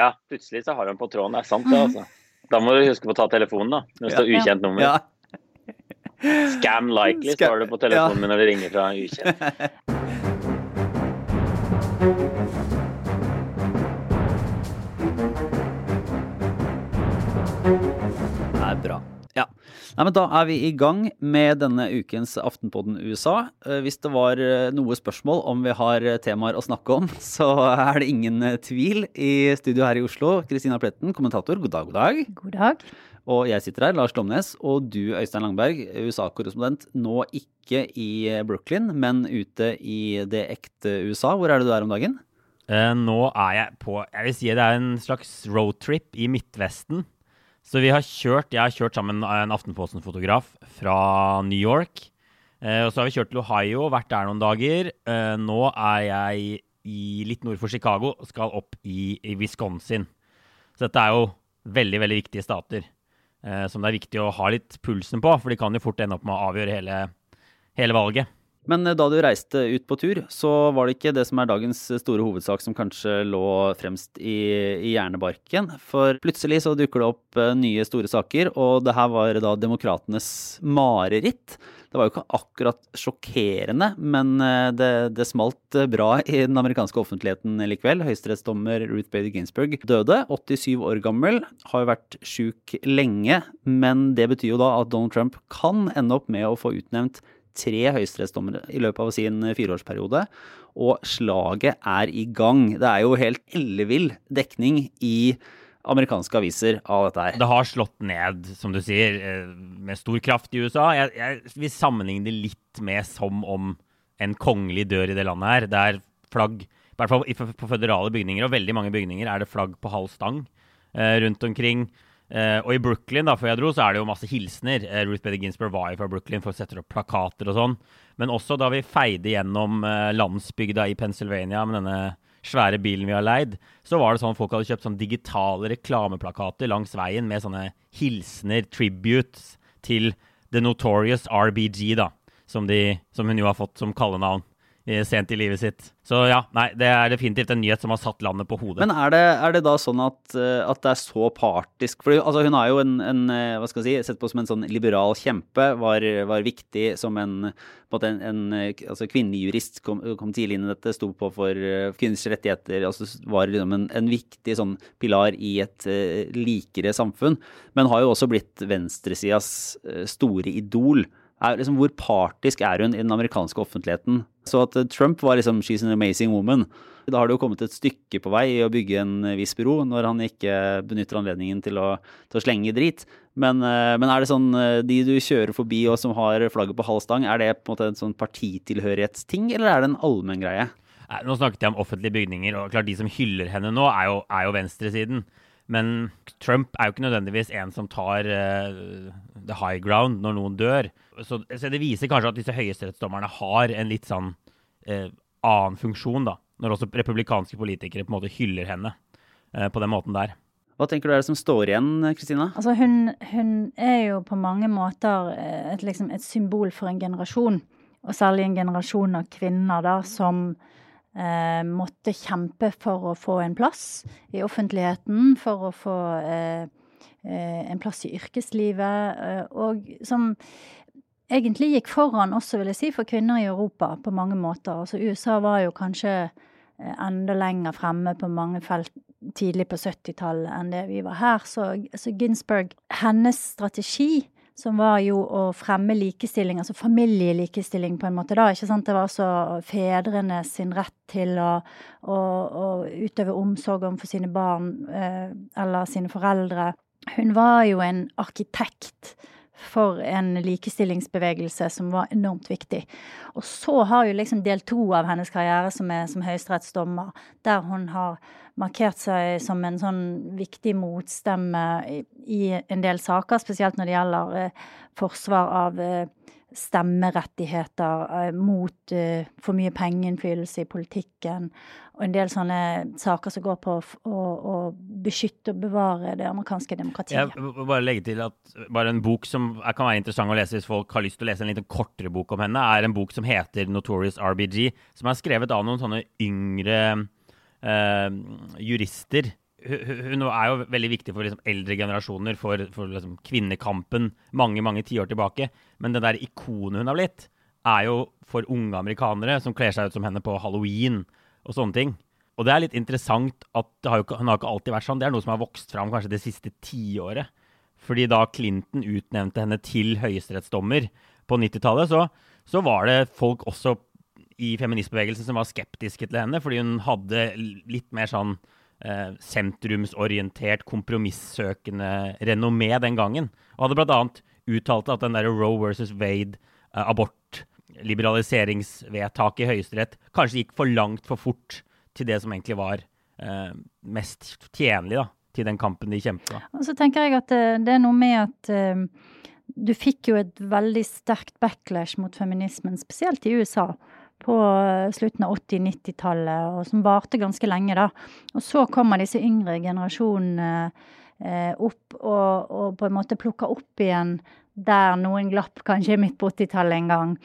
Ja, plutselig så har han på tråden. Det er sant, det, altså. Da må du huske på å ta telefonen, da. Når det står ukjent nummer. Ja. Scam likely står det på telefonen min når det ringer fra ukjent. Nei, men da er vi i gang med denne ukens Aftenpodden USA. Eh, Hvis det var eh, noe spørsmål om vi har eh, temaer å snakke om, så er det ingen tvil. I studio her i Oslo, Kristina Pletten, kommentator, god dag, god dag. God dag. Og jeg sitter her, Lars Lomnes, og du, Øystein Langberg, USA-korrespondent, nå ikke i Brooklyn, men ute i det ekte USA. Hvor er det du er om dagen? Eh, nå er jeg på Jeg vil si det er en slags roadtrip i Midtvesten. Så vi har kjørt Jeg har kjørt sammen med en Aftenposten-fotograf fra New York. Eh, og så har vi kjørt til Ohio, vært der noen dager. Eh, nå er jeg i, litt nord for Chicago og skal opp i, i Wisconsin. Så dette er jo veldig, veldig viktige stater. eh, som det er viktig å ha litt pulsen på, for de kan jo fort ende opp med å avgjøre hele, hele valget. Men eh, da du reiste ut på tur, så var det ikke det som er dagens store hovedsak som kanskje lå fremst i, i hjernebarken. For plutselig så dukker det opp eh, nye store saker, og det her var da demokratenes mareritt. Det var jo ikke akkurat sjokkerende, men eh, det, det smalt eh, bra i den amerikanske offentligheten likevel. Høyesterettsdommer Ruth Bader Ginsburg døde, 87 år gammel, har jo vært sjuk lenge. Men det betyr jo da at Donald Trump kan ende opp med å få utnevnt tre høyesterettsdommere i løpet av sin fireårsperiode, og slaget er i gang. Det er jo helt ellevill dekning i amerikanske aviser av dette her. Det har slått ned, som du sier, eh, med stor kraft i USA. Jeg, jeg vil sammenligne litt med som om en kongelig dør i det landet her. Det er flagg, i hvert fall på føderale bygninger, og veldig mange bygninger er det flagg på halv stang eh, rundt omkring. Eh, og i Brooklyn, da, før jeg dro, så er det jo masse hilsener. Uh, Ruth Bader Ginsburg var jo fra Brooklyn for å sette opp plakater og sånn. Men også da vi feide gjennom uh, landsbygda i Pennsylvania med denne svære bilen vi har leid, så var det sånn folk hadde kjøpt sånn digitale reklameplakater langs veien med sånne hilsener, tributes, til The Notorious RBG, da. Som, de, som hun jo har fått som kallenavn sent i livet sitt. Så ja, nei, det er definitivt en nyhet som har satt landet på hodet. Men er det, er det da sånn at, eh, at det er så partisk? For altså, hun er jo en, en eh, hva skal jeg si, sett på som en sånn liberal kjempe, var, var viktig som en, på en, en, altså, kvinnelig jurist, kom, kom tidlig inn i dette, sto på for eh, kvinners rettigheter, altså var liksom en, en viktig sånn pilar i et uh, likere samfunn, men har jo også blitt venstresidas store idol. Er, liksom, hvor partisk er hun i den amerikanske offentligheten? Så at eh, Trump var liksom 'she's an amazing woman'. Da har det jo kommet et stykke på vei i å bygge en eh, viss bro, når han ikke benytter anledningen til å, til å slenge drit. Men, eh, men er det sånn de du kjører forbi og som har flagget på halv stang, er det på en måte en sånn partitilhørighetsting, eller er det en allmenn greie? Nå snakket jeg om offentlige bygninger, og klart de som hyller henne nå, er jo, er jo venstresiden. Men Trump er jo ikke nødvendigvis en som tar the high ground når noen dør. Så, så det viser kanskje at disse høyesterettsdommerne har en litt sånn eh, annen funksjon, da. Når også republikanske politikere på en måte hyller henne eh, på den måten der. Hva tenker du er det som står igjen, Kristina? Altså hun, hun er jo på mange måter eh, et, liksom, et symbol for en generasjon. Og særlig en generasjon av kvinner da, som eh, måtte kjempe for å få en plass i offentligheten, for å få eh, eh, en plass i yrkeslivet, eh, og som egentlig gikk foran også, vil jeg si, for kvinner i Europa på mange måter. Altså USA var jo kanskje eh, enda lenger fremme på mange felt tidlig på 70-tallet enn det vi var her. Så, så Ginsburg, hennes strategi, som var jo å fremme likestilling, altså familielikestilling på en måte da, ikke sant. Det var altså fedrene sin rett til å, å, å utøve omsorg overfor sine barn eh, eller sine foreldre. Hun var jo en arkitekt for en likestillingsbevegelse som var enormt viktig. Og så har jo liksom del to av hennes karriere som er som høyesterettsdommer, der hun har markert seg som en sånn viktig motstemme i, en del saker, spesielt når det gjelder eh, forsvar av eh, stemmerettigheter, eh, mot eh, for mye pengeinnflytelse i politikken, og en del sånne saker som går på å, å, beskytte og bevare det amerikanske demokratiet. Jeg vil bare legge til at bare en bok som kan være interessant å lese hvis folk har lyst til å lese en litt kortere bok om henne, er en bok som heter Notorious RBG, som er skrevet av noen sånne yngre eh, jurister hun er jo veldig viktig for liksom eldre generasjoner, for, for liksom kvinnekampen mange mange tiår tilbake. Men det der ikonet hun har blitt, er jo for unge amerikanere som kler seg ut som henne på halloween og sånne ting. Og det er litt interessant at har jo, hun har ikke alltid vært sånn. Det er noe som har vokst fram kanskje det siste tiåret. Fordi da Clinton utnevnte henne til høyesterettsdommer på 90-tallet, så, så var det folk også i feministbevegelsen som var skeptiske til henne, fordi hun hadde litt mer sånn eh, sentrumsorientert, kompromissøkende renommé den gangen. Og hadde bl.a. uttalt at den derre Roe versus Wade, eh, abortliberaliseringsvedtaket i Høyesterett, kanskje gikk for langt for fort til det som egentlig var eh, mest tjenlig da, til den kampen de kjempet. Og så tenker jeg at eh, det er noe med at eh, du fikk jo et veldig sterkt backlash mot feminismen, spesielt i USA på slutten av 80-90-tallet, og som varte ganske lenge, da. Og så kommer disse yngre generasjonene eh, opp og, og, på en måte plukker opp igjen der noen glapp kanskje midt på 80-tallet en gang.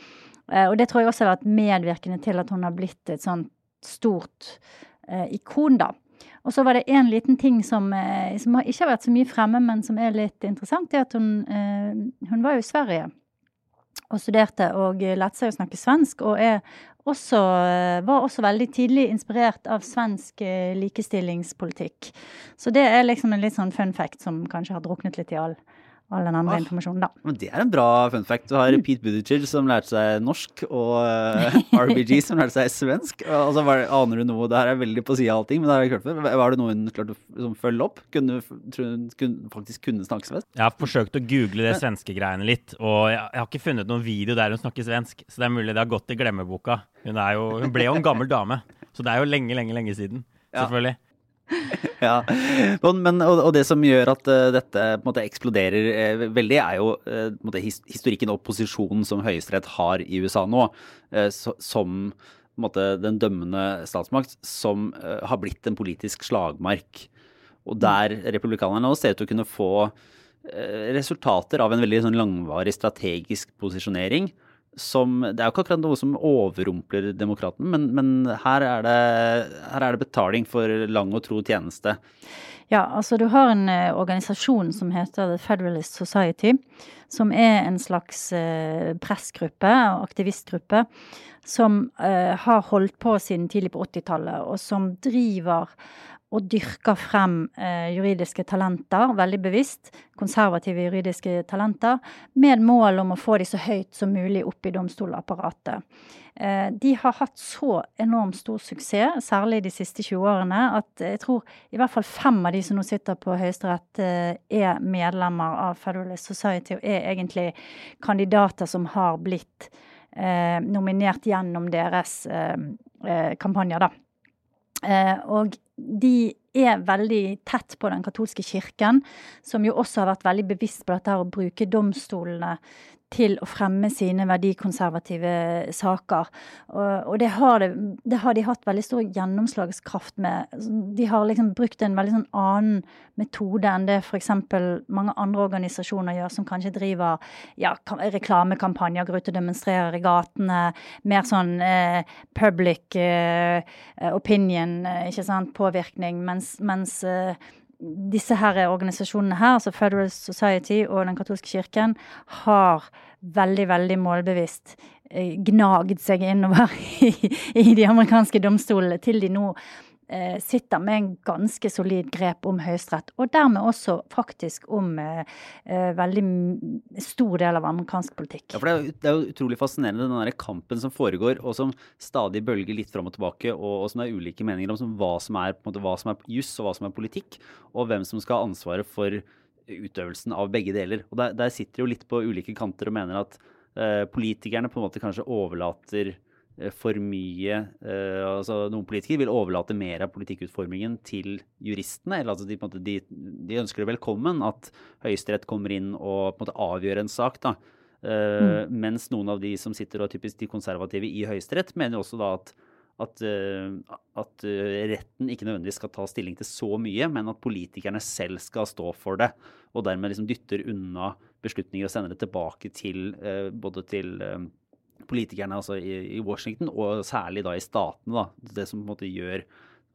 Eh, og det tror jeg også har vært medvirkende til at hun har blitt et sånt stort eh, ikon, da. Og så var det en liten ting som, som, ikke har vært så mye fremme, men som er litt interessant, det er at hun, hun var jo i Sverige og studerte og lærte seg å snakke svensk. Og også, var også veldig tidlig inspirert av svensk eh, likestillingspolitikk. Så det er liksom en litt sånn fun fact som kanskje har druknet litt i all all den andre ah, informasjonen, da. Men det er en bra fun fact. Du har mm. Pete Buttigieg som lærte seg norsk, og uh, eh, RBG som lærte seg svensk. Altså, var, aner du noe Det her er veldig på sida av allting, men det har jeg hørt før. Var det noe hun klarte å liksom, følge opp? Kunne, hun kunne, faktisk kunne snakke svensk? Jeg har forsøkt å google det svenske greiene litt, og jeg, jeg, har ikke funnet noen video der hun snakker svensk, så det er mulig det har gått i glemmeboka. Hun, jo, hun ble jo en gammel dame, så det er jo lenge, lenge, lenge siden. Selvfølgelig. Ja. ja. Men, og, og, det som gjør at uh, dette en måte eksploderer uh, veldig, er jo uh, måte, his, historikken og posisjonen som Høyesterett har i USA nå, so, som måte, den dømmende statsmakt, som har blitt en politisk slagmark. Og der republikanerne nå ser ut til å kunne få resultater av en veldig sånn, langvarig strategisk posisjonering som Det er jo ikke akkurat noe som overrumpler demokraten, men, men her, er det, her, er det, betaling for lang og tro tjeneste. Ja, altså du har en uh, organisasjon som heter The Federalist Society, som er en slags uh, pressgruppe og aktivistgruppe som uh, har holdt på siden tidlig på 80-tallet, og som driver og dyrker frem eh, juridiske talenter, veldig bevisst, konservative juridiske talenter, med mål om å få de så høyt som mulig opp i domstolapparatet. Eh, de har hatt så enormt stor suksess, særlig de siste 20 årene, at jeg tror i hvert fall fem av de som nå sitter på Høyesterett, eh, er medlemmer av Federalist Society og er egentlig kandidater som har blitt eh, nominert gjennom deres eh, eh, kampanjer, da. Eh, og de er veldig tett på den katolske kirken, som jo også har vært veldig bevisst på dette å bruke domstolene til å fremme sine verdikonservative saker. Og, det, har det, det, har de hatt veldig stor gjennomslagskraft med. De har liksom brukt en veldig sånn annen metode enn det f.eks. mange andre organisasjoner gjør, som kanskje driver ja, reklamekampanjer, går ut og demonstrerer i gatene. Mer sånn eh, public eh, opinion, eh, ikke sant, påvirkning. Mens, mens eh, disse her organisasjonene her, altså Federal Society og Den katolske kirken, har veldig, veldig målbevisst eh, gnagd seg innover i, i de amerikanske domstolene til de nå sitter med en ganske solid grep om Høyesterett, og dermed også faktisk om eh, eh veldig stor del av amerikansk politikk. Ja, for det er, det er jo utrolig fascinerende den der kampen som foregår, og som stadig bølger litt fram og tilbake, og, og som det er ulike meninger om som hva som er, måte, er juss og hva som er politikk, og hvem som skal ha ansvaret for utøvelsen av begge deler. Og der, der sitter jo litt på ulike kanter og mener at eh, politikerne på en måte kanskje overlater Eh, for mye uh, altså Noen politikere vil overlate mer av politikkutformingen til juristene. eller altså de, de, de, ønsker det velkommen at Høyesterett kommer inn og på en måte avgjør en sak. da. Uh, mm. Mens noen av de som sitter og typisk de konservative i Høyesterett, mener også da at, at, at retten ikke nødvendigvis skal ta stilling til så mye, men at politikerne selv skal stå for det. Og dermed liksom dytter unna beslutninger og sender det tilbake til både til politikerne altså i, i, Washington, og særlig da i statene. da, Det som på en måte gjør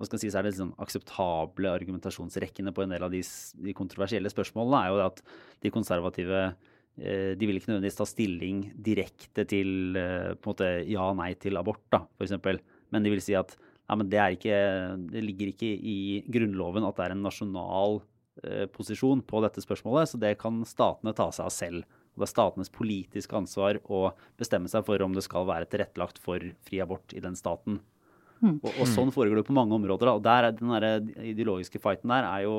hva skal si, så er det sånn akseptable argumentasjonsrekkene på en del av de, de kontroversielle spørsmålene, er jo at de konservative eh, de vil ikke nødvendigvis ta stilling direkte til eh, på en måte ja og nei til abort, da, f.eks. Men de vil si at ja, det, ikke, det, ligger ikke i Grunnloven at det er en nasjonal eh, posisjon på dette spørsmålet, så det kan statene ta seg av selv. Og det er statenes politiske ansvar å bestemme seg for om det skal være tilrettelagt for fri abort i den staten. Mm. Og, og, sånn foregår det på mange områder. Da. Og der, den der ideologiske fighten der er jo,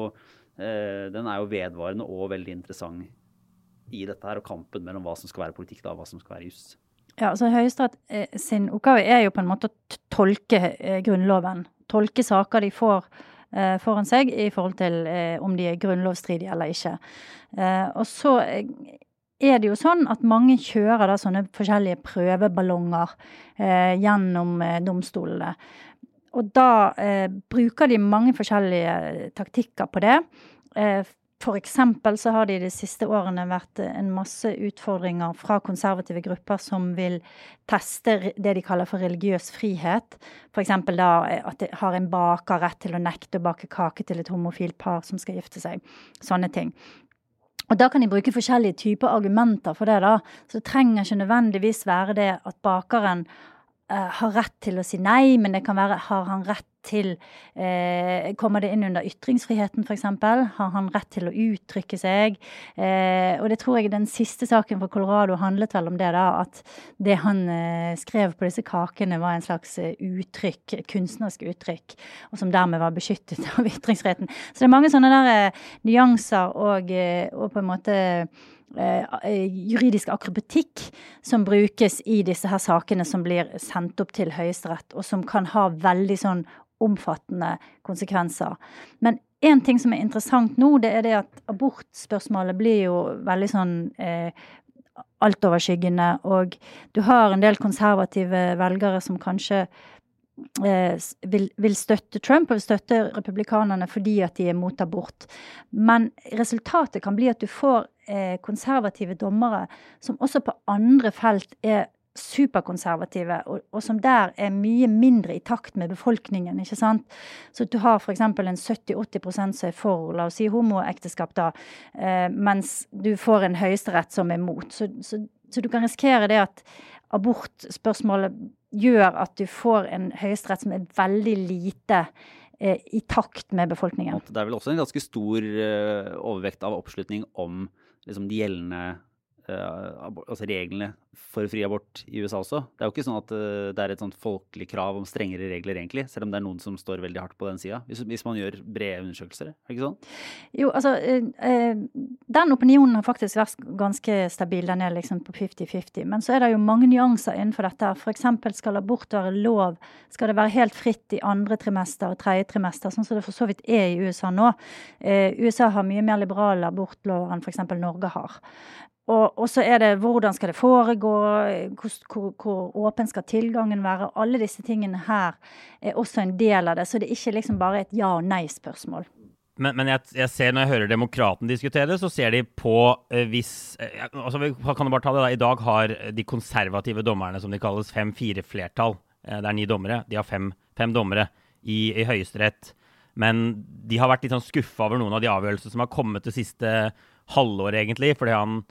eh, den er jo vedvarende og veldig interessant i dette her, og kampen mellom hva som skal være politikk da, og hva som skal være juss. Ja, altså Høyesterett eh, sin oppgave er jo på en måte å tolke eh, Grunnloven. Tolke saker de får eh, foran seg i forhold til eh, om de er grunnlovsstridige eller ikke. Eh, og så er det jo sånn at mange kjører da sånne forskjellige prøveballonger eh, gjennom eh, domstolene. Og da eh, bruker de mange forskjellige taktikker på det. Eh, F.eks. så har det i de siste årene vært en masse utfordringer fra konservative grupper som vil teste det de kaller for religiøs frihet. F.eks. da eh, at de har en baker rett til å nekte å bake kake til et homofilt par som skal gifte seg. Sånne ting. Og Da kan de bruke forskjellige typer argumenter for det. da. Så det trenger ikke nødvendigvis være det at bakeren har rett til å si nei, men det kan være har han rett til eh, Kommer det inn under ytringsfriheten, f.eks.? Har han rett til å uttrykke seg? Eh, og det tror jeg den siste saken fra Colorado handlet vel om det, da. At det han eh, skrev på disse kakene, var en slags eh, uttrykk, kunstnerisk uttrykk, og som dermed var beskyttet av ytringsfriheten. Så det er mange sånne der eh, nyanser og, eh, og på en måte juridisk akrobatikk som brukes i disse her sakene som blir sendt opp til Høyesterett, og som kan ha veldig sånn omfattende konsekvenser. Men én ting som er interessant nå, det er det at abortspørsmålet blir jo veldig sånn eh, altoverskyggende. Og du har en del konservative velgere som kanskje eh, vil, vil, støtte Trump og vil støtte republikanerne fordi at de er mot abort. Men resultatet kan bli at du får eh, konservative dommere som også på andre felt er superkonservative, og, og, som der er mye mindre i takt med befolkningen. ikke sant? Så du har f.eks. en 70-80 som er for la oss si homoekteskap, da, eh, mens du får en høyesterett som er mot. Så, så, så, du kan risikere det at abortspørsmålet gjør at du får en høyesterett som er veldig lite eh, i takt med befolkningen. Det er vel også en ganske stor eh, overvekt av oppslutning om liksom, de gjeldende altså reglene for fri abort i USA også. Det er jo ikke sånn at uh, det er et sånt folkelig krav om strengere regler, egentlig. Selv om det er noen som står veldig hardt på den sida. Hvis, man gjør brede undersøkelser. Er det ikke sånn? Jo, altså uh, Den opinionen har faktisk vært ganske stabil. Den er liksom på 50-50. Men så er det jo mange nyanser innenfor dette. F.eks. skal abort være lov. Skal det være helt fritt i andre trimester og tredje trimester, sånn som det for så vidt er i USA nå. USA har mye mer liberale abortlover enn f.eks. Norge har. Og, og, så er det hvordan skal det foregå, hvor, hvor, hvor, åpen skal tilgangen være. Alle disse tingene her er også en del av det. Så det er ikke liksom bare et ja- og nei-spørsmål. Men, men jeg, jeg, ser når jeg hører Demokraten diskutere, så ser de på eh, hvis eh, altså kan bare ta det da. I dag har de konservative dommerne, som de kalles, fem-fire flertall. Eh, det er ni dommere. De har fem, fem dommere i, i Høyesterett. Men de har vært litt sånn skuffa over noen av de avgjørelsene som har kommet det siste halvåret, egentlig. fordi han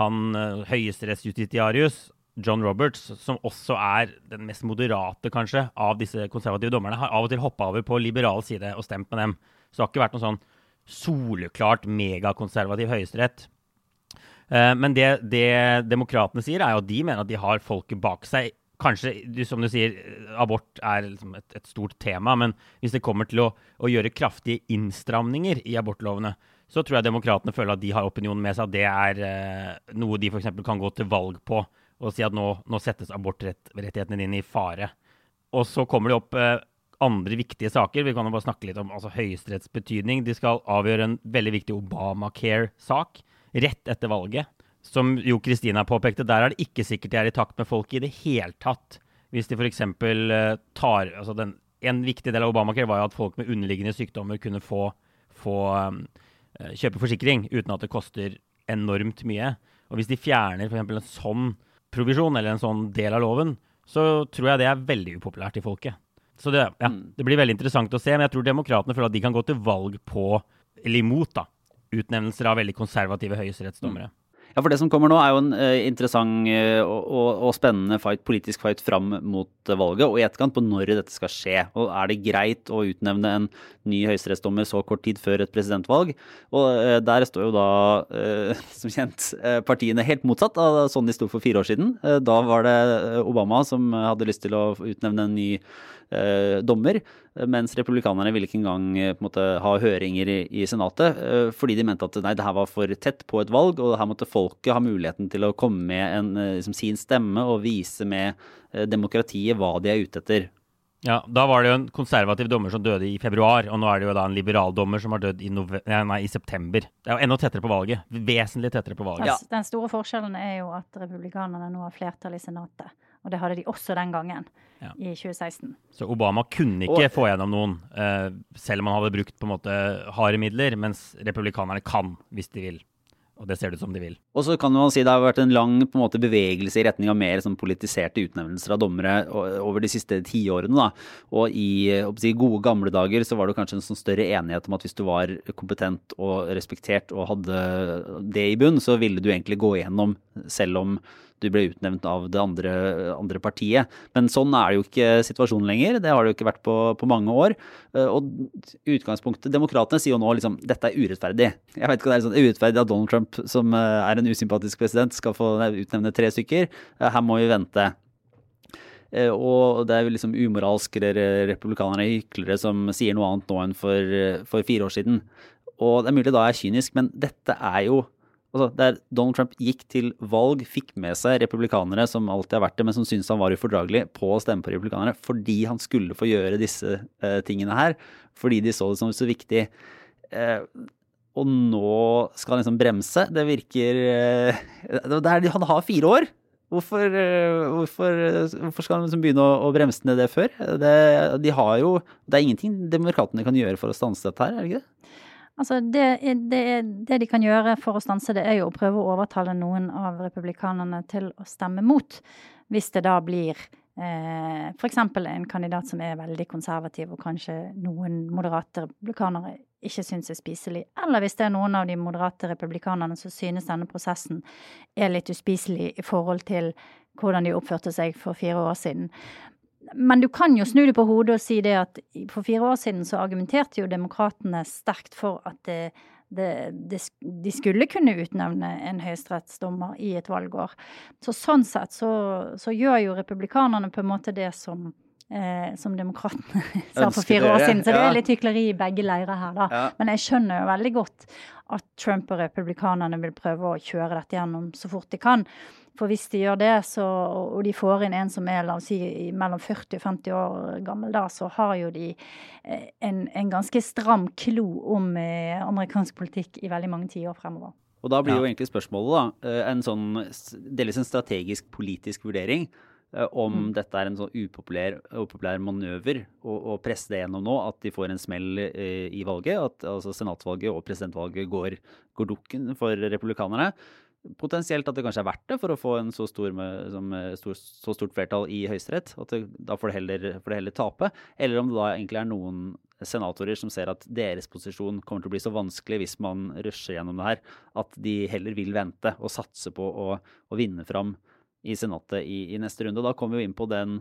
han uh, høyesterettsjustitiarius, John Roberts, som også er den mest moderate, kanskje, av disse konservative dommerne, har av og til hoppa over på liberal side og stemt med dem. Så det har ikke vært noen sånn soleklart megakonservativ høyesterett. Uh, men det, det demokratene sier, er jo at de mener at de har folket bak seg. Kanskje, som du sier, abort er liksom et, et, stort tema, men hvis det kommer til å, å gjøre kraftige innstramninger i abortlovene, så tror jeg demokratene føler at de har opinionen med seg. At det er eh, noe de f.eks. kan gå til valg på og si at nå, nå settes abortrettighetene dine i fare. Og så kommer det opp eh, andre viktige saker. Vi kan jo bare snakke litt om altså, Høyesteretts betydning. De skal avgjøre en veldig viktig Obamacare-sak rett etter valget. Som jo Kristina påpekte, der er det ikke sikkert de er i takt med folk i det hele tatt. Hvis de f.eks. Eh, tar altså den, En viktig del av Obamacare var jo at folk med underliggende sykdommer kunne få, få um, kjøpe forsikring uten at det koster enormt mye. Og hvis de fjerner f.eks. en sånn provisjon eller en sånn del av loven, så tror jeg det er veldig upopulært i folket. Så det, ja, Mm. det blir veldig interessant å se. Men jeg tror demokratene føler at de kan gå til valg på, eller imot, da, utnevnelser av veldig konservative høyesterettsdommere. Ja, for det som kommer nå er jo en eh, interessant eh, og, og, og spennende fight, politisk fight fram mot eh, valget, og i etterkant på når dette skal skje. Og er det greit å utnevne en ny høyesterettsdommer så kort tid før et presidentvalg? Og der står jo da, som kjent, partiene helt motsatt av sånn de sto for fire år siden. Da var det Obama som hadde lyst til å utnevne en ny dommer, eh, mens republikanerne ville ikke engang eh, på en måte, ha høringer i, i Senatet, eh, fordi de mente at nei, det her var for tett på et valg, og her måtte folket ha muligheten til å komme med en, liksom, sin stemme og vise med eh, demokratiet hva de er ute etter. Ja, Da var det jo en konservativ dommer som døde i februar, og nå er det jo da en liberal dommer som har dødd i, nei, i september. Det er jo enda tettere på valget. Vesentlig tettere på valget. Den, Ja. den store forskjellen er jo at republikanerne nå har flertall i Senatet. Og det hadde de også den gangen, Ja. i 2016. Så Obama kunne ikke Og- få gjennom noen, uh, selv om han hadde brukt på en måte harde midler, mens republikanerne kan, hvis de vil. Og det ser det ut som de vil. Og så kan man si det har vært en lang på en måte, bevegelse i retning av mer sånn, politiserte utnevnelser av dommere over de siste tiårene. da. Og i si, gode gamle dager så var det kanskje en sånn større enighet om at hvis du var kompetent og respektert og hadde det i bunn, så ville du egentlig gå igjennom selv om du ble utnevnt av det andre, andre partiet. Men sånn er det jo ikke situasjonen lenger. Det har det jo ikke vært på, på mange år. Eh, Og utgangspunktet Demokratene sier jo nå liksom dette er urettferdig. Jeg vet ikke om det er sånn urettferdig at Donald Trump, som eh, er en usympatisk president, skal få utnevne tre stykker. Eh, Her må vi vente. Og det er jo liksom umoralsk eller republikanere hyklere som sier noe annet nå enn for, for fire år siden. Og det er mulig da jeg er kynisk, men dette er jo altså, Der Donald Trump gikk til valg, fikk med seg republikanere som alltid har vært det, men som syntes han var ufordragelig, på å stemme på republikanere fordi han skulle få gjøre disse uh, tingene her. Fordi de så det som så viktig. Uh, og nå skal han liksom bremse. Det virker uh, det er, Han har fire år! Hvorfor, eh, hvorfor, hvorfor skal han liksom begynne å, å bremse ned det før? Det, de har jo, det er ingenting demokratene kan gjøre for å stanse dette her, er det ikke det? Altså, det, det, det de kan gjøre for å stanse det, er jo å prøve å overtale noen av republikanerne til å stemme mot. Hvis det da blir eh, f.eks. en kandidat som er veldig konservativ, og kanskje noen moderate republikanere ikke syns er spiselig. Eller hvis det er noen av de moderate republikanerne som synes denne prosessen er litt uspiselig i forhold til hvordan de oppførte seg for fire år siden. Men du kan jo snu det på hodet og si det at for fire år siden så argumenterte jo demokratene sterkt for at det, det, det, de skulle kunne utnevne en høyesterettsdommer i et valgår. Så sånn sett så, så gjør jo republikanerne på en måte det som, eh, som demokratene sa for fire år siden. Så det er litt hykleri i begge leirer her, da. Ja. Men jeg skjønner jo veldig godt at Trump og republikanerne vil prøve å kjøre dette gjennom så fort de kan. For hvis de gjør det, så, og de får inn en som er la oss si, mellom 40 og 50 år gammel da, så har jo de eh, en, en ganske stram klo om eh, amerikansk politikk i veldig mange tiår fremover. Og da blir jo egentlig spørsmålet da, eh, en sånn delvis en strategisk politisk vurdering. om Om dette er en sånn upopulær, upopulær manøver å, å presse det gjennom nå, at de får en smell eh, i valget. At altså senatsvalget og presidentvalget går, går dukken for republikanerne. Potensielt at det kanskje er verdt det for å få en så, stor som, eh, stor, så stort flertall i Høyesterett. At det, da får det, heller, får det heller tape. Eller om det da egentlig er noen senatorer som ser at deres posisjon kommer til å bli så vanskelig hvis man rusher gjennom det her, at de heller vil vente og satse på å, å vinne fram i Senatet i, i neste runde. Da kommer vi inn på den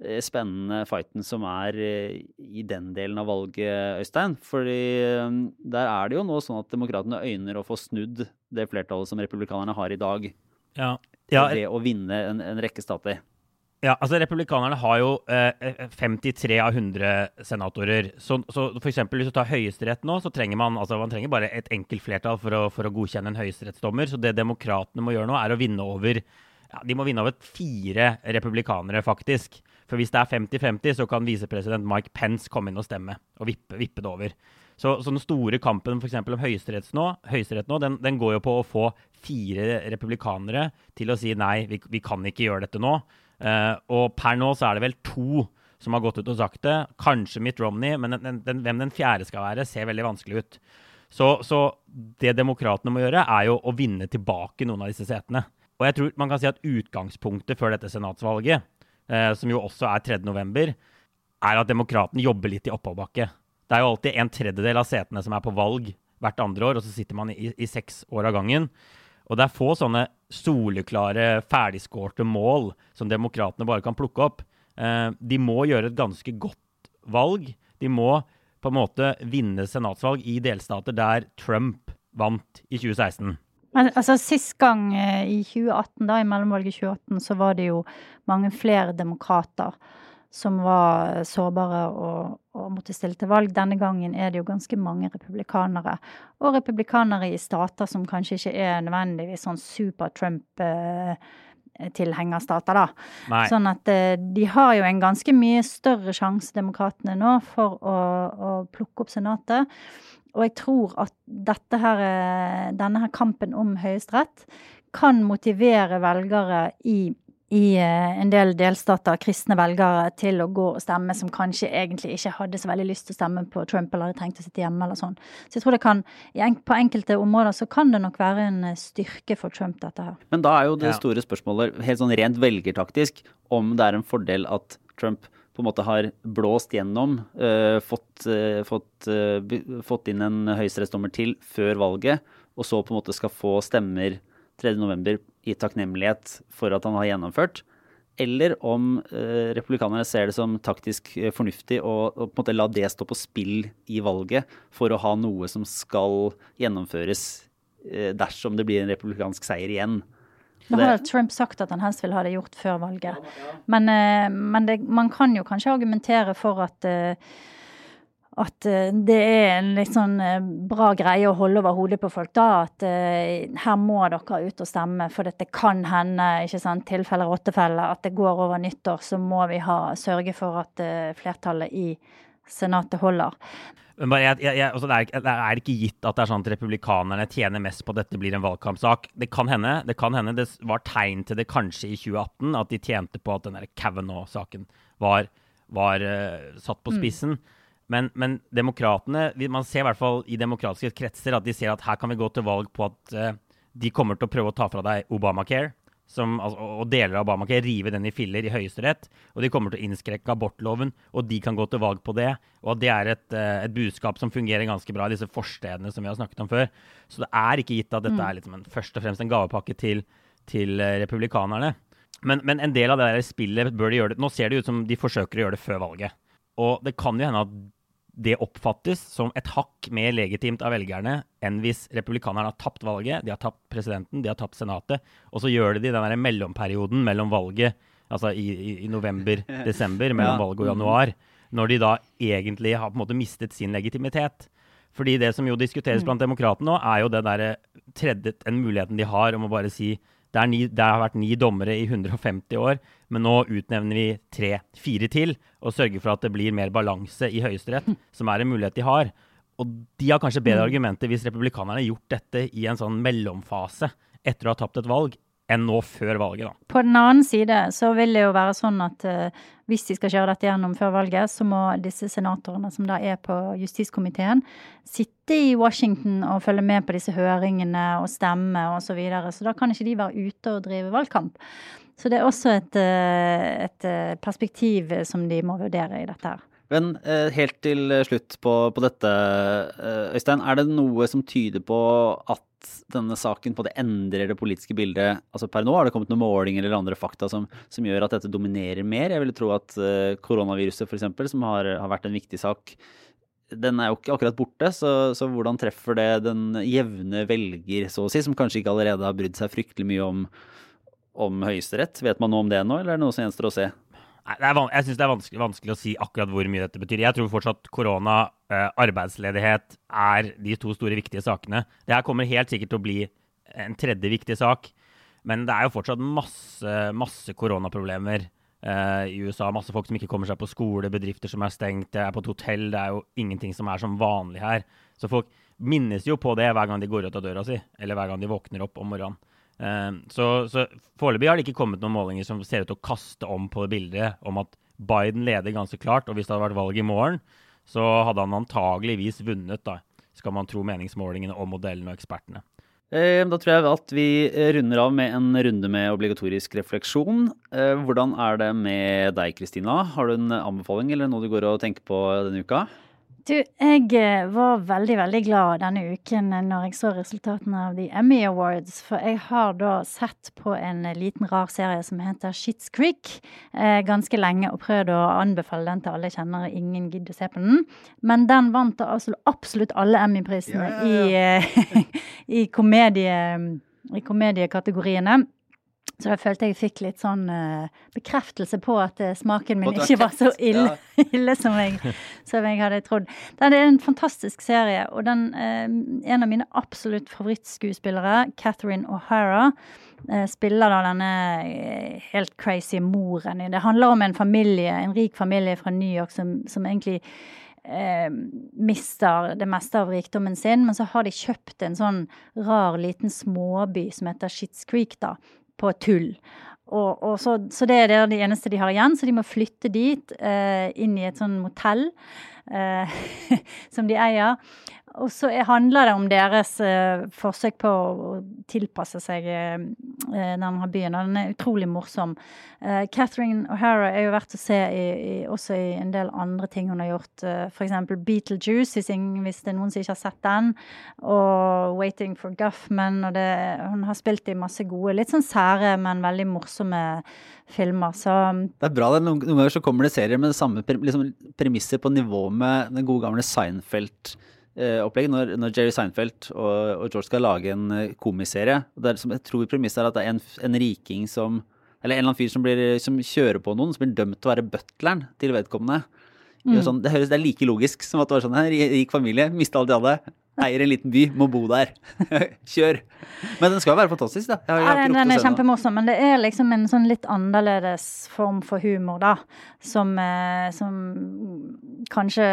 eh, spennende fighten som er eh, i den delen av valget, Øystein. Fordi der er det jo nå sånn at demokratene øyner å få snudd det flertallet som republikanerne har i dag, Ja, ja, ved å vinne en, en rekke stater. Ja, altså Republikanerne har jo eh, 53 av 100 senatorer. Så, så eksempel, Hvis du tar Høyesterett nå, så trenger man altså man trenger bare et enkelt flertall for å, for å godkjenne en høyesterettsdommer. Så det demokratene må gjøre nå, er å vinne over ja, de må vinne over fire republikanere, faktisk. For hvis det er 50-50, så kan visepresident Mike Pence komme inn og stemme. Og vippe, vippe det over. Så, så den store kampen for om Høyesterett nå, Høyesterett nå den, den går jo på å få fire republikanere til å si nei, vi, vi kan ikke gjøre dette nå. Uh, og per nå så er det vel to som har gått ut og sagt det. Kanskje Mitt Romney, men den, den, hvem den fjerde skal være, ser veldig vanskelig ut. Så, så det demokratene må gjøre, er jo å vinne tilbake noen av disse setene. Og jeg tror man kan si at utgangspunktet før dette senatsvalget, eh, som jo også er 3. november, er at demokratene jobber litt i oppoverbakke. Det er jo alltid en tredjedel av setene som er på valg hvert andre år, og så sitter man i, i seks år av gangen. Og det er få sånne soleklare, ferdigskårte mål som demokratene bare kan plukke opp. Eh, de må gjøre et ganske godt valg. De må på en måte vinne senatsvalg i delstater der Trump vant i 2016. Men altså, Sist gang eh, i 2018, da, i mellomvalget 2018, så var det jo mange flere demokrater som var sårbare og, og, måtte stille til valg. Denne gangen er det jo ganske mange republikanere. Og republikanere i stater som kanskje ikke er nødvendigvis sånn super-Trump-tilhengerstater, da. Nei. Sånn at eh, de har jo en ganske mye større sjanse, demokratene nå, for å, å plukke opp Senatet. Og jeg tror at dette her, eh, denne her kampen om Høyesterett kan motivere velgere i i eh, en del delstater kristne velgere til å gå og stemme som kanskje egentlig ikke hadde så veldig lyst til å stemme på Trump eller hadde trengt å sitte hjemme eller sånn. Så jeg tror det kan, på enkelte områder så kan det nok være en eh, styrke for Trump, dette her. Men da er jo det store spørsmålet, helt sånn rent velgertaktisk, om det er en fordel at Trump på en måte har blåst gjennom, uh, fått, uh, fått, uh, fått inn en høyesterettsdommer til før valget, og så på en måte skal få stemmer 3.11. i takknemlighet for at han har gjennomført. Eller om eh, republikanerne ser det som taktisk eh, fornuftig å, å på en måte la det stå på spill i valget for å ha noe som skal gjennomføres eh, dersom det blir en republikansk seier igjen. Nå har Trump sagt at han helst vil ha det gjort før valget. Men, eh, men det, man kan jo kanskje argumentere for at eh, at eh, det er en litt sånn eh, bra greie å holde over hodet på folk, da. At eh, her må dere ut og stemme, for dette kan hende, ikke sant, tilfelle rottefelle, at det går over nyttår, så må vi ha, sørge for at flertallet i Senatet holder. Men bare, jeg, jeg, jeg, altså det, er, det er ikke gitt at det er sånn at republikanerne tjener mest på at dette blir en valgkampsak. Det kan hende. Det kan hende det var tegn til det kanskje i 2018, at de tjente på at den Kavanaugh-saken var, var uh, satt på spissen. Men, men demokratene Man ser i hvert fall i demokratiske kretser at de ser at her kan vi gå til valg på at uh, de kommer til å prøve å ta fra deg Obamacare. Som, altså, og deler av Obamacare, rive den i filler i Høyesterett. Og de kommer til å innskrekke abortloven, og de kan gå til valg på det. Og at det er et, eh, et budskap som fungerer ganske bra i disse forstedene som vi har snakket om før. Så det er ikke gitt at dette er liksom en, først og fremst en gavepakke til, til eh, republikanerne. Men, men en del av det der spillet bør de gjøre det Nå ser det ut som de forsøker å gjøre det før valget. Og det kan jo hende at det oppfattes som et hakk mer legitimt av velgerne enn hvis republikanerne har tapt valget, de har tapt presidenten, de har tapt senatet, og så gjør de det i den der mellomperioden mellom valget, altså i, i, i november-desember, mellom Ja. valget og januar, når de da egentlig har på en måte mistet sin legitimitet. Fordi det som jo diskuteres blant demokratene nå, er jo det derre tredje, den muligheten de har om å bare si det, ni, det har vært ni dommere i 150 år, men nå utnevner vi tre-fire til og sørger for at det blir mer balanse i Høyesterett, som er en mulighet de har. Og de har kanskje bedre argumenter hvis republikanerne har gjort dette i en sånn mellomfase etter å ha tapt et valg, enn nå før valget, da. På den annen side så vil det jo være sånn at uh, hvis de skal kjøre dette gjennom før valget, så må disse senatorene som da er på justiskomiteen, sitte i Washington og følge med på disse høringene og stemme og så videre. Så da kan ikke de være ute og drive valgkamp. Så det er også et, uh, et eh, perspektiv som de må vurdere i dette her. Men helt til slutt på, på dette, Øystein. Er det noe som tyder på at denne saken på det endrer det politiske bildet? Altså Per nå har det kommet noen målinger eller andre fakta som, som gjør at dette dominerer mer. Jeg ville tro at uh, koronaviruset f.eks., som har, har vært en viktig sak, den er jo ikke akkurat borte. Så, så hvordan treffer det den jevne velger, så å si, som kanskje ikke allerede har brydd seg fryktelig mye om, om Høyesterett? Vet man noe om det nå, eller er det noe som gjenstår å se? Nei, jeg syns det er vanskelig, vanskelig å si akkurat hvor mye dette betyr. Jeg tror fortsatt korona, arbeidsledighet, er de to store viktige sakene. Det her kommer helt sikkert til å bli en tredje viktig sak. Men det er jo fortsatt masse, masse koronaproblemer eh, i USA. Masse folk som ikke kommer seg på skole, bedrifter som er stengt, det er på et hotell. Det er jo ingenting som er som vanlig her. Så folk minnes jo på det hver gang de går ut av døra si, eller hver gang de våkner opp om morgenen. Eh, så så foreløpig har det ikke kommet noen målinger som ser ut til å kaste om på det bildet om at Biden leder ganske klart, og hvis det hadde vært valg i morgen, så hadde han antageligvis vunnet, da, skal man tro meningsmålingene og modellene og ekspertene. Eh, Da tror jeg at vi eh, runder av med en runde med obligatorisk refleksjon. Eh, Hvordan er det med deg, Kristina? Har du en anbefaling eller noe du går og tenker på denne uka? Du, jeg eh, var veldig, veldig glad denne uken når jeg så resultatene av The Emmy Awards. For jeg har da sett på en liten, rar serie som heter Shits Creek eh, ganske lenge, og prøvd å anbefale den til alle jeg kjenner. Ingen gidder å se på den. Men den vant da altså absolutt alle Emmy-prisene Ja, ja, i, eh, i, komedie, i komediekategoriene. Så da følte jeg fikk litt sånn uh, bekreftelse på at uh, smaken min ikke var så ille, ja. ille som, jeg, som jeg hadde trodd. Den er en fantastisk serie, og den, uh, en av mine absolutt favorittskuespillere, Catherine O'Hara, spiller da denne helt crazy moren i Det handler om en familie, en rik familie fra New York som, som egentlig eh, mister det meste av rikdommen sin, men så har de kjøpt en sånn rar liten småby som heter Shits Creek, da, på tull. Og, og så, så det er det eneste de har igjen, så de må flytte dit, eh, inn i et sånn motell eh, som de eier. Og så er- handler det om deres eh, forsøk på å tilpasse seg eh, eh, denne byen. Den er utrolig morsom. Eh, Catherine O'Hara er jo verdt å se i, i, også i en del andre ting hun har gjort. Uh, F.eks. Beetlejuice, hvis, det er noen som ikke har sett den. Og Waiting for Guffman. Og det, hun har spilt i masse gode, litt sånn sære, men veldig morsomme filmer. Så Det er bra det. Noen, noen ganger så kommer det serier med det samme liksom, premisser på nivå med den gode gamle Seinfeld-opplegget. når, når Jerry Seinfeld og, og George skal lage en eh, komiserie. Der, er, som jeg tror premisset er at det er en, en riking som Eller en eller annen fyr som, blir, som kjører på noen, som blir dømt til å være butleren til vedkommende. Det, er sånn, det høres det er like logisk som at det var sånn her, rik familie, mista alt de hadde. Eier en liten by, må bo der. Kjør! Men den skal jo være fantastisk, da. Jeg Ja, den, den er kjempemorsom, men det er liksom en sånn litt annerledes form for humor, da. Som, eh, som kanskje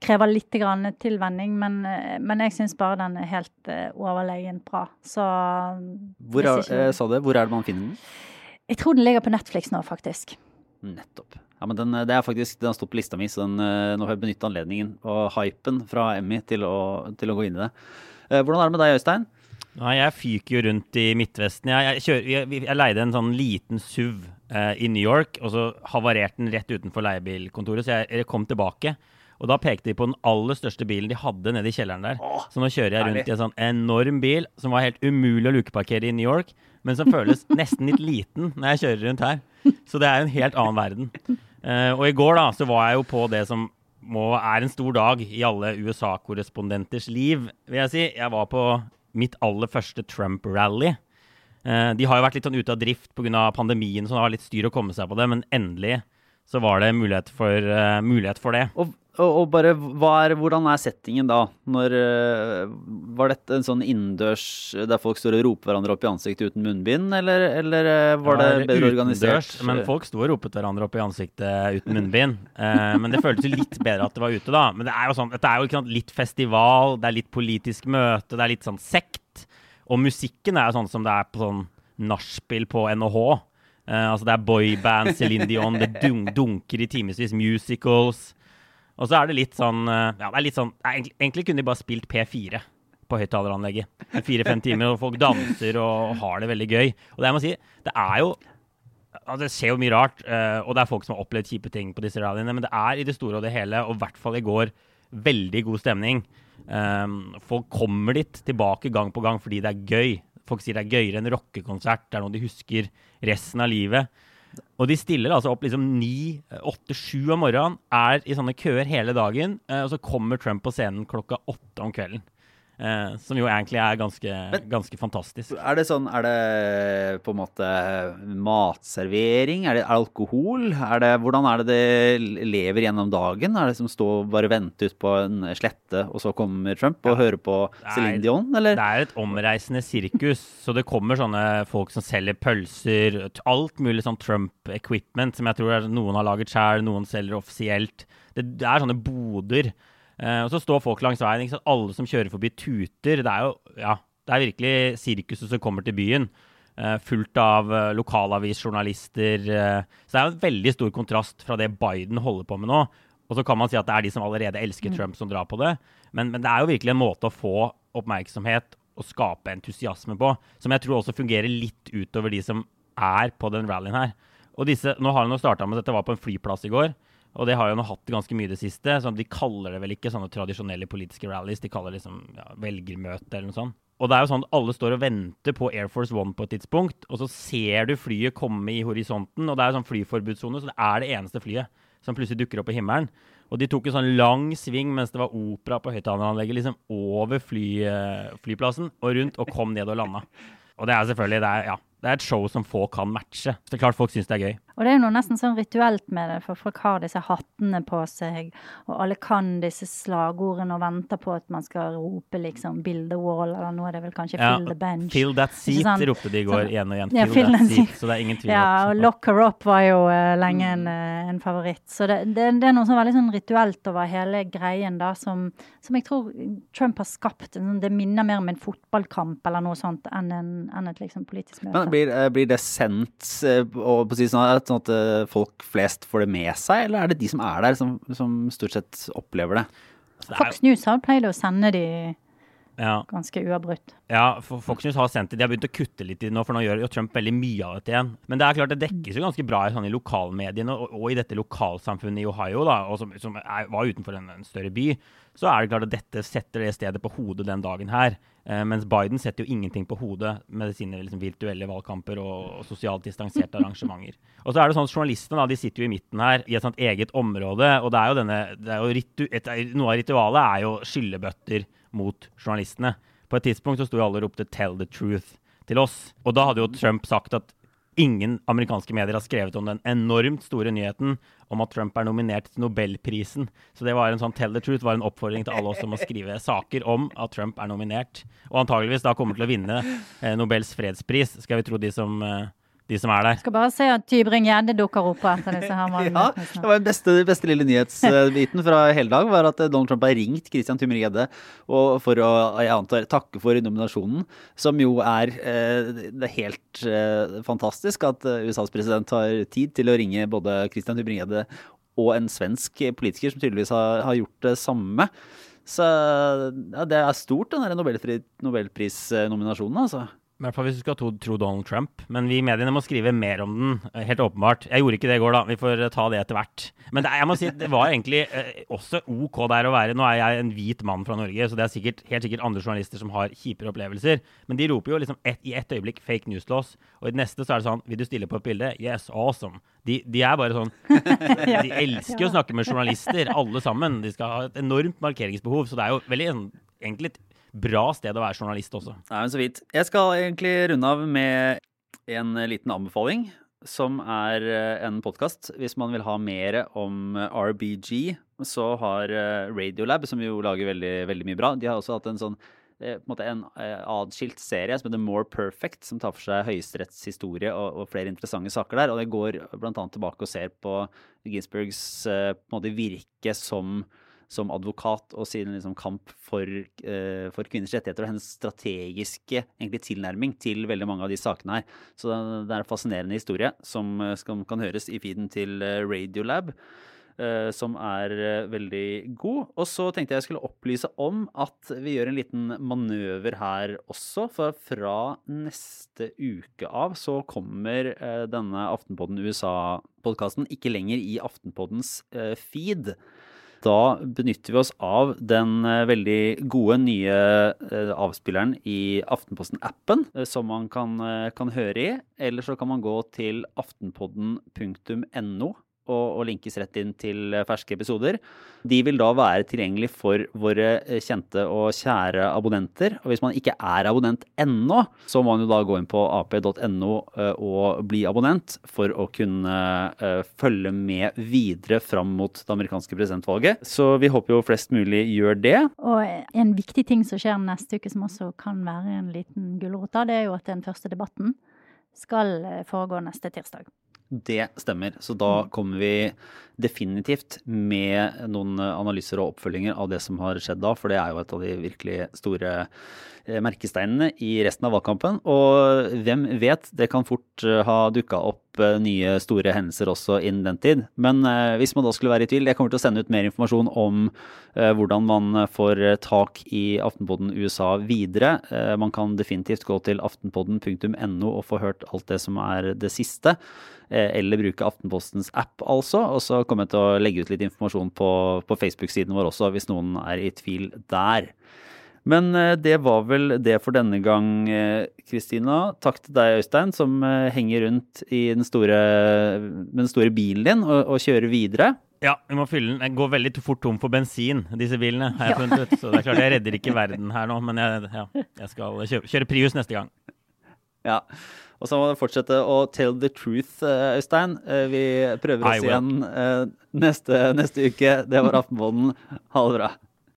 krever litt grann tilvenning, men, eh, men jeg syns bare den er helt eh, overlegent bra. Så Hvor er, ikke- sa du, hvor er det man finner den? Jeg tror den ligger på Netflix nå, faktisk. Nettopp. Ja, men den, det er faktisk, den har stått på lista mi, så den, eh, nå har jeg benyttet anledningen og hypen fra Emmy til å, til å gå inn i det. Eh, Hvordan er det med deg, Øystein? Nei, jeg fyker jo rundt i Midtvesten. Jeg, jeg, kjører, jeg, jeg leide en sånn liten SUV eh, i New York, og så havarerte den rett utenfor leiebilkontoret, så jeg, kom tilbake. Og da pekte de på den aller største bilen de hadde nede i kjelleren der. så nå kjører jeg rundt herlig. i en sånn enorm bil som var helt umulig å lukeparkere i New York, men som føles nesten litt liten når jeg kjører rundt her. Så det er en helt annen verden. Uh, og i går da, så var jeg jo på det som må, er en stor dag i alle USA-korrespondenters liv, vil jeg si. Jeg var på mitt aller første Trump-rally. Uh, de har jo vært litt sånn ute av drift pga. pandemien, så det var litt styr å komme seg på det. Men endelig så var det mulighet for, uh, mulighet for det. Og, og, og bare, er, hvordan er settingen da? Når, uh, var dette en sånn innendørs der folk står og roper hverandre opp i ansiktet uten munnbind, eller, eller eh, var det bedre organisert? utendørs, Men folk sto og ropet hverandre opp i ansiktet uten munnbind. uh, men det føltes jo litt bedre at det var ute, da. Men det er jo sånn, dette er jo ikke sant, litt festival, det er litt politisk møte, det er litt sånn sekt. Og musikken er jo sånn som det er på sånn nachspiel på NHH. Eh, altså det er boyband, Céline Dion, det dun dunker i timevis, musicals. Og så er det litt sånn eh, Ja, det er litt sånn Egentlig, egentlig kunne de bare spilt P4 på høyttaleranlegget. Fire-fem timer, og folk danser og har det veldig gøy. Og det jeg må si, det er jo altså Det skjer jo mye rart, eh, og det er folk som har opplevd kjipe ting på disse rallyene, men det er i det store og det hele, og i hvert fall i går, veldig god stemning. Folk kommer dit tilbake gang på gang fordi det er gøy. Folk sier det er gøyere enn rockekonsert. Det er noe de husker resten av livet. Og de stiller altså opp liksom ni, åtte, sju om morgenen, er i sånne køer hele dagen, eh, og så kommer Trump på scenen klokka åtte om kvelden. Eh, som jo egentlig er ganske, ganske fantastisk. Er det sånn, er det på en måte matservering? Er det alkohol? Er det, hvordan er det det lever gjennom dagen? Er det som står og bare venter ut på en slette, og så kommer Trump og hører på Céline Dion, eller? Det er et omreisende sirkus, så det kommer sånne folk som selger pølser, alt mulig sånn Trump-equipment, som jeg tror noen har laget sjøl, noen selger offisielt. Det, det er sånne boder. Eh, og så står folk langs veien. Alle som kjører forbi, tuter. Det er jo ja, det er virkelig sirkuset som kommer til byen. eh, fullt av uh, lokalavisjournalister. eh. så det er jo en veldig stor kontrast fra det Biden holder på med nå. Og så kan man si at det er de som allerede elsker Trump, som drar på det. Men, men det er jo virkelig en måte å få oppmerksomhet og skape entusiasme på. Som jeg tror også fungerer litt utover de som er på den rallyen her. Og disse, nå har hun starta med at dette var på en flyplass i går. Og det har jo nå hatt ganske mye i det siste. sånn De kaller det vel ikke sånne tradisjonelle politiske rallies, de kaller det liksom ja, velgermøte eller noe sånt. Og det er jo sånn at alle står og venter på Air Force One på et tidspunkt, og så ser du flyet komme i horisonten, og det er sånn flyforbudssone, så det er det eneste flyet som plutselig dukker opp i himmelen. Og de tok en sånn lang sving mens det var opera på høyttaleranlegget, liksom over fly, flyplassen og rundt, og kom ned og landa. Og det er selvfølgelig det er, ja, det er et show som få kan matche. Så det er klart folk syns det er gøy. Og det er jo noe nesten sånn rituelt med det, for folk har disse hattene på seg, og alle kan disse slagordene og venter på at man skal rope liksom 'build the wall', eller nå er det vel kanskje Ja, 'fill the bench'. Fill that seat ropte de i går igjen og igjen. Ja, Fill that seat. Så det er ingen tvil Ja, og 'Lock her up' var jo uh, lenge en, uh, en favoritt. Så det, det, det er noe sånn veldig sånn rituelt over hele greien da, som, som jeg tror Trump har skapt. Sånn- Det minner mer om en fotballkamp eller noe sånt enn, en, enn et liksom politisk møte. Men blir, eh, blir det sendt og på å si sånn at, sånn at eh, folk flest får det med seg, eller er det de som er der, som, som stort sett opplever det? Så det er jo- Fox News har pleid å sende de ja. ganske uavbrutt. Ja, for Fox News har sendt det. De har begynt å kutte litt i det nå, for nå gjør jo Trump veldig mye av dette igjen. Men det er klart det dekkes jo ganske bra i, sånn, i lokalmediene og, og i dette lokalsamfunnet i Ohio, da, og som, som er, var utenfor en, en større by. Så er det klart at dette setter det stedet på hodet den dagen her. Eh, mens Biden setter jo ingenting på hodet med sine liksom, virtuelle valgkamper og, og sosialt distanserte arrangementer. Og så er det sånn at Journalistene da, de sitter jo i midten her i et sånt eget område. og det er jo denne, det er jo ritu, et, Noe av ritualet er jo skyllebøtter mot journalistene. På et tidspunkt så sto alle og ropte 'tell the truth' til oss. Og da hadde jo Trump sagt at ingen amerikanske medier har skrevet om den enormt store nyheten om at Trump er nominert til Nobelprisen. Så det var en sånn tell the truth, var en oppfordring til alle oss om å skrive saker om at Trump er nominert. Og antageligvis da kommer til å vinne eh, Nobels fredspris, skal vi tro de som, eh, de som er der. Skal bare se at Tybring-Gjedde dukker opp etter disse her Ja, det var den beste, beste lille nyhetsbiten fra hele dag, var at Donald Trump har ringt Christian Tybring-Gjedde for å jeg antar, takke for nominasjonen, som jo er, eh, det er helt eh, fantastisk at eh, USAs president har tid til å ringe både Christian Tybring-Gjedde og en svensk politiker som tydeligvis har, har gjort det samme. Så ja, det er stort, den der Nobelfri- Nobelprisnominasjonen, altså. I hvert fall hvis du skal tro, tro Donald Trump. Men vi i mediene må skrive mer om den, eh, helt åpenbart. Jeg gjorde ikke det i går, da. Vi får eh, ta det etter hvert. Men det, jeg må si, det var egentlig eh, også OK der å være. Nå er jeg en hvit mann fra Norge, så det er sikkert, helt sikkert andre journalister som har kjipere opplevelser. Men de roper jo liksom et, i ett øyeblikk fake news til oss, og i det neste så er det sånn Vil du stille på et bilde? Yes, awesome. De, de er bare sånn De elsker å snakke med journalister, alle sammen. De skal ha et enormt markeringsbehov, så det er jo veldig en- egentlig et bra sted å være journalist også. Nei, men så vidt. Jeg skal egentlig runde av med en liten anbefaling, som er eh, en podkast. Hvis man vil ha mer om eh, RBG, så har eh, Radiolab, som jo lager veldig, veldig mye bra, de har også hatt en sånn på en måte en adskilt serie som heter More Perfect, som tar for seg Høyesteretts historie og, og flere interessante saker der. Og det går bl.a. tilbake og ser på Ginsburgs eh, på en måte virke som som advokat og sin liksom, kamp for, uh, for kvinners rettigheter og hennes strategiske egentlig, tilnærming til veldig mange av de sakene her. Så det, det er en fascinerende historie som eh, skal, kan høres i feeden til eh, Radiolab. som er veldig god. Og så tenkte jeg jeg skulle opplyse om at vi gjør en liten manøver her også. For fra neste uke av så kommer denne Aftenpodden USA-podkasten ikke lenger i Aftenpoddens feed. Da benytter vi oss av den eh, veldig gode nye eh, avspilleren i Aftenposten-appen, eh, som man kan, kan høre i. Eller så kan man gå til aftenpodden.no og, linkes rett inn til eh, ferske episoder. De vil da være tilgjengelig for våre eh, kjente og kjære abonnenter. Og hvis man ikke er abonnent ennå, så må man jo da gå inn på ap.no eh, og bli abonnent for å kunne følge med videre fram mot det amerikanske presidentvalget. Så vi håper jo flest mulig gjør det. Og en viktig ting som skjer neste uke, som også kan være en liten gulrot, det er jo at den første debatten skal foregå neste tirsdag. Det stemmer. Så da kommer vi definitivt med noen analyser og oppfølginger av det som har skjedd da, for det er jo et av de virkelig store eh, merkesteinene i resten av valgkampen. Og hvem vet, det kan fort eh, ha dukka opp eh, nye store hendelser også innen den tid. Men hvis man da skulle være i tvil, jeg kommer til å sende ut mer informasjon om hvordan man får tak i Aftenpodden USA videre. Man kan definitivt gå til aftenpodden.no og få hørt alt det som er det siste. Eh, eller bruke Aftenpostens app, altså. Og så kommer jeg til å legge ut litt informasjon på, på Facebook-siden vår også, hvis noen er i tvil der. Men eh, det var vel det for denne gang, eh, Kristina. Takk til deg, Øystein, som henger rundt i den store, med den store bilen din og, og kjører videre. Ja, vi må fylle den. Jeg går veldig fort tom for bensin, disse bilene, har jeg funnet ut. Så det er klart jeg redder ikke verden her nå, men jeg, ja, jeg skal kjøre, kjøre Prius neste gang. Ja. Og så må du fortsette å tell the truth, eh, Øystein. Eh, vi prøver oss igjen eh, neste, neste uke. Det var Aftenbonden. Ha det bra.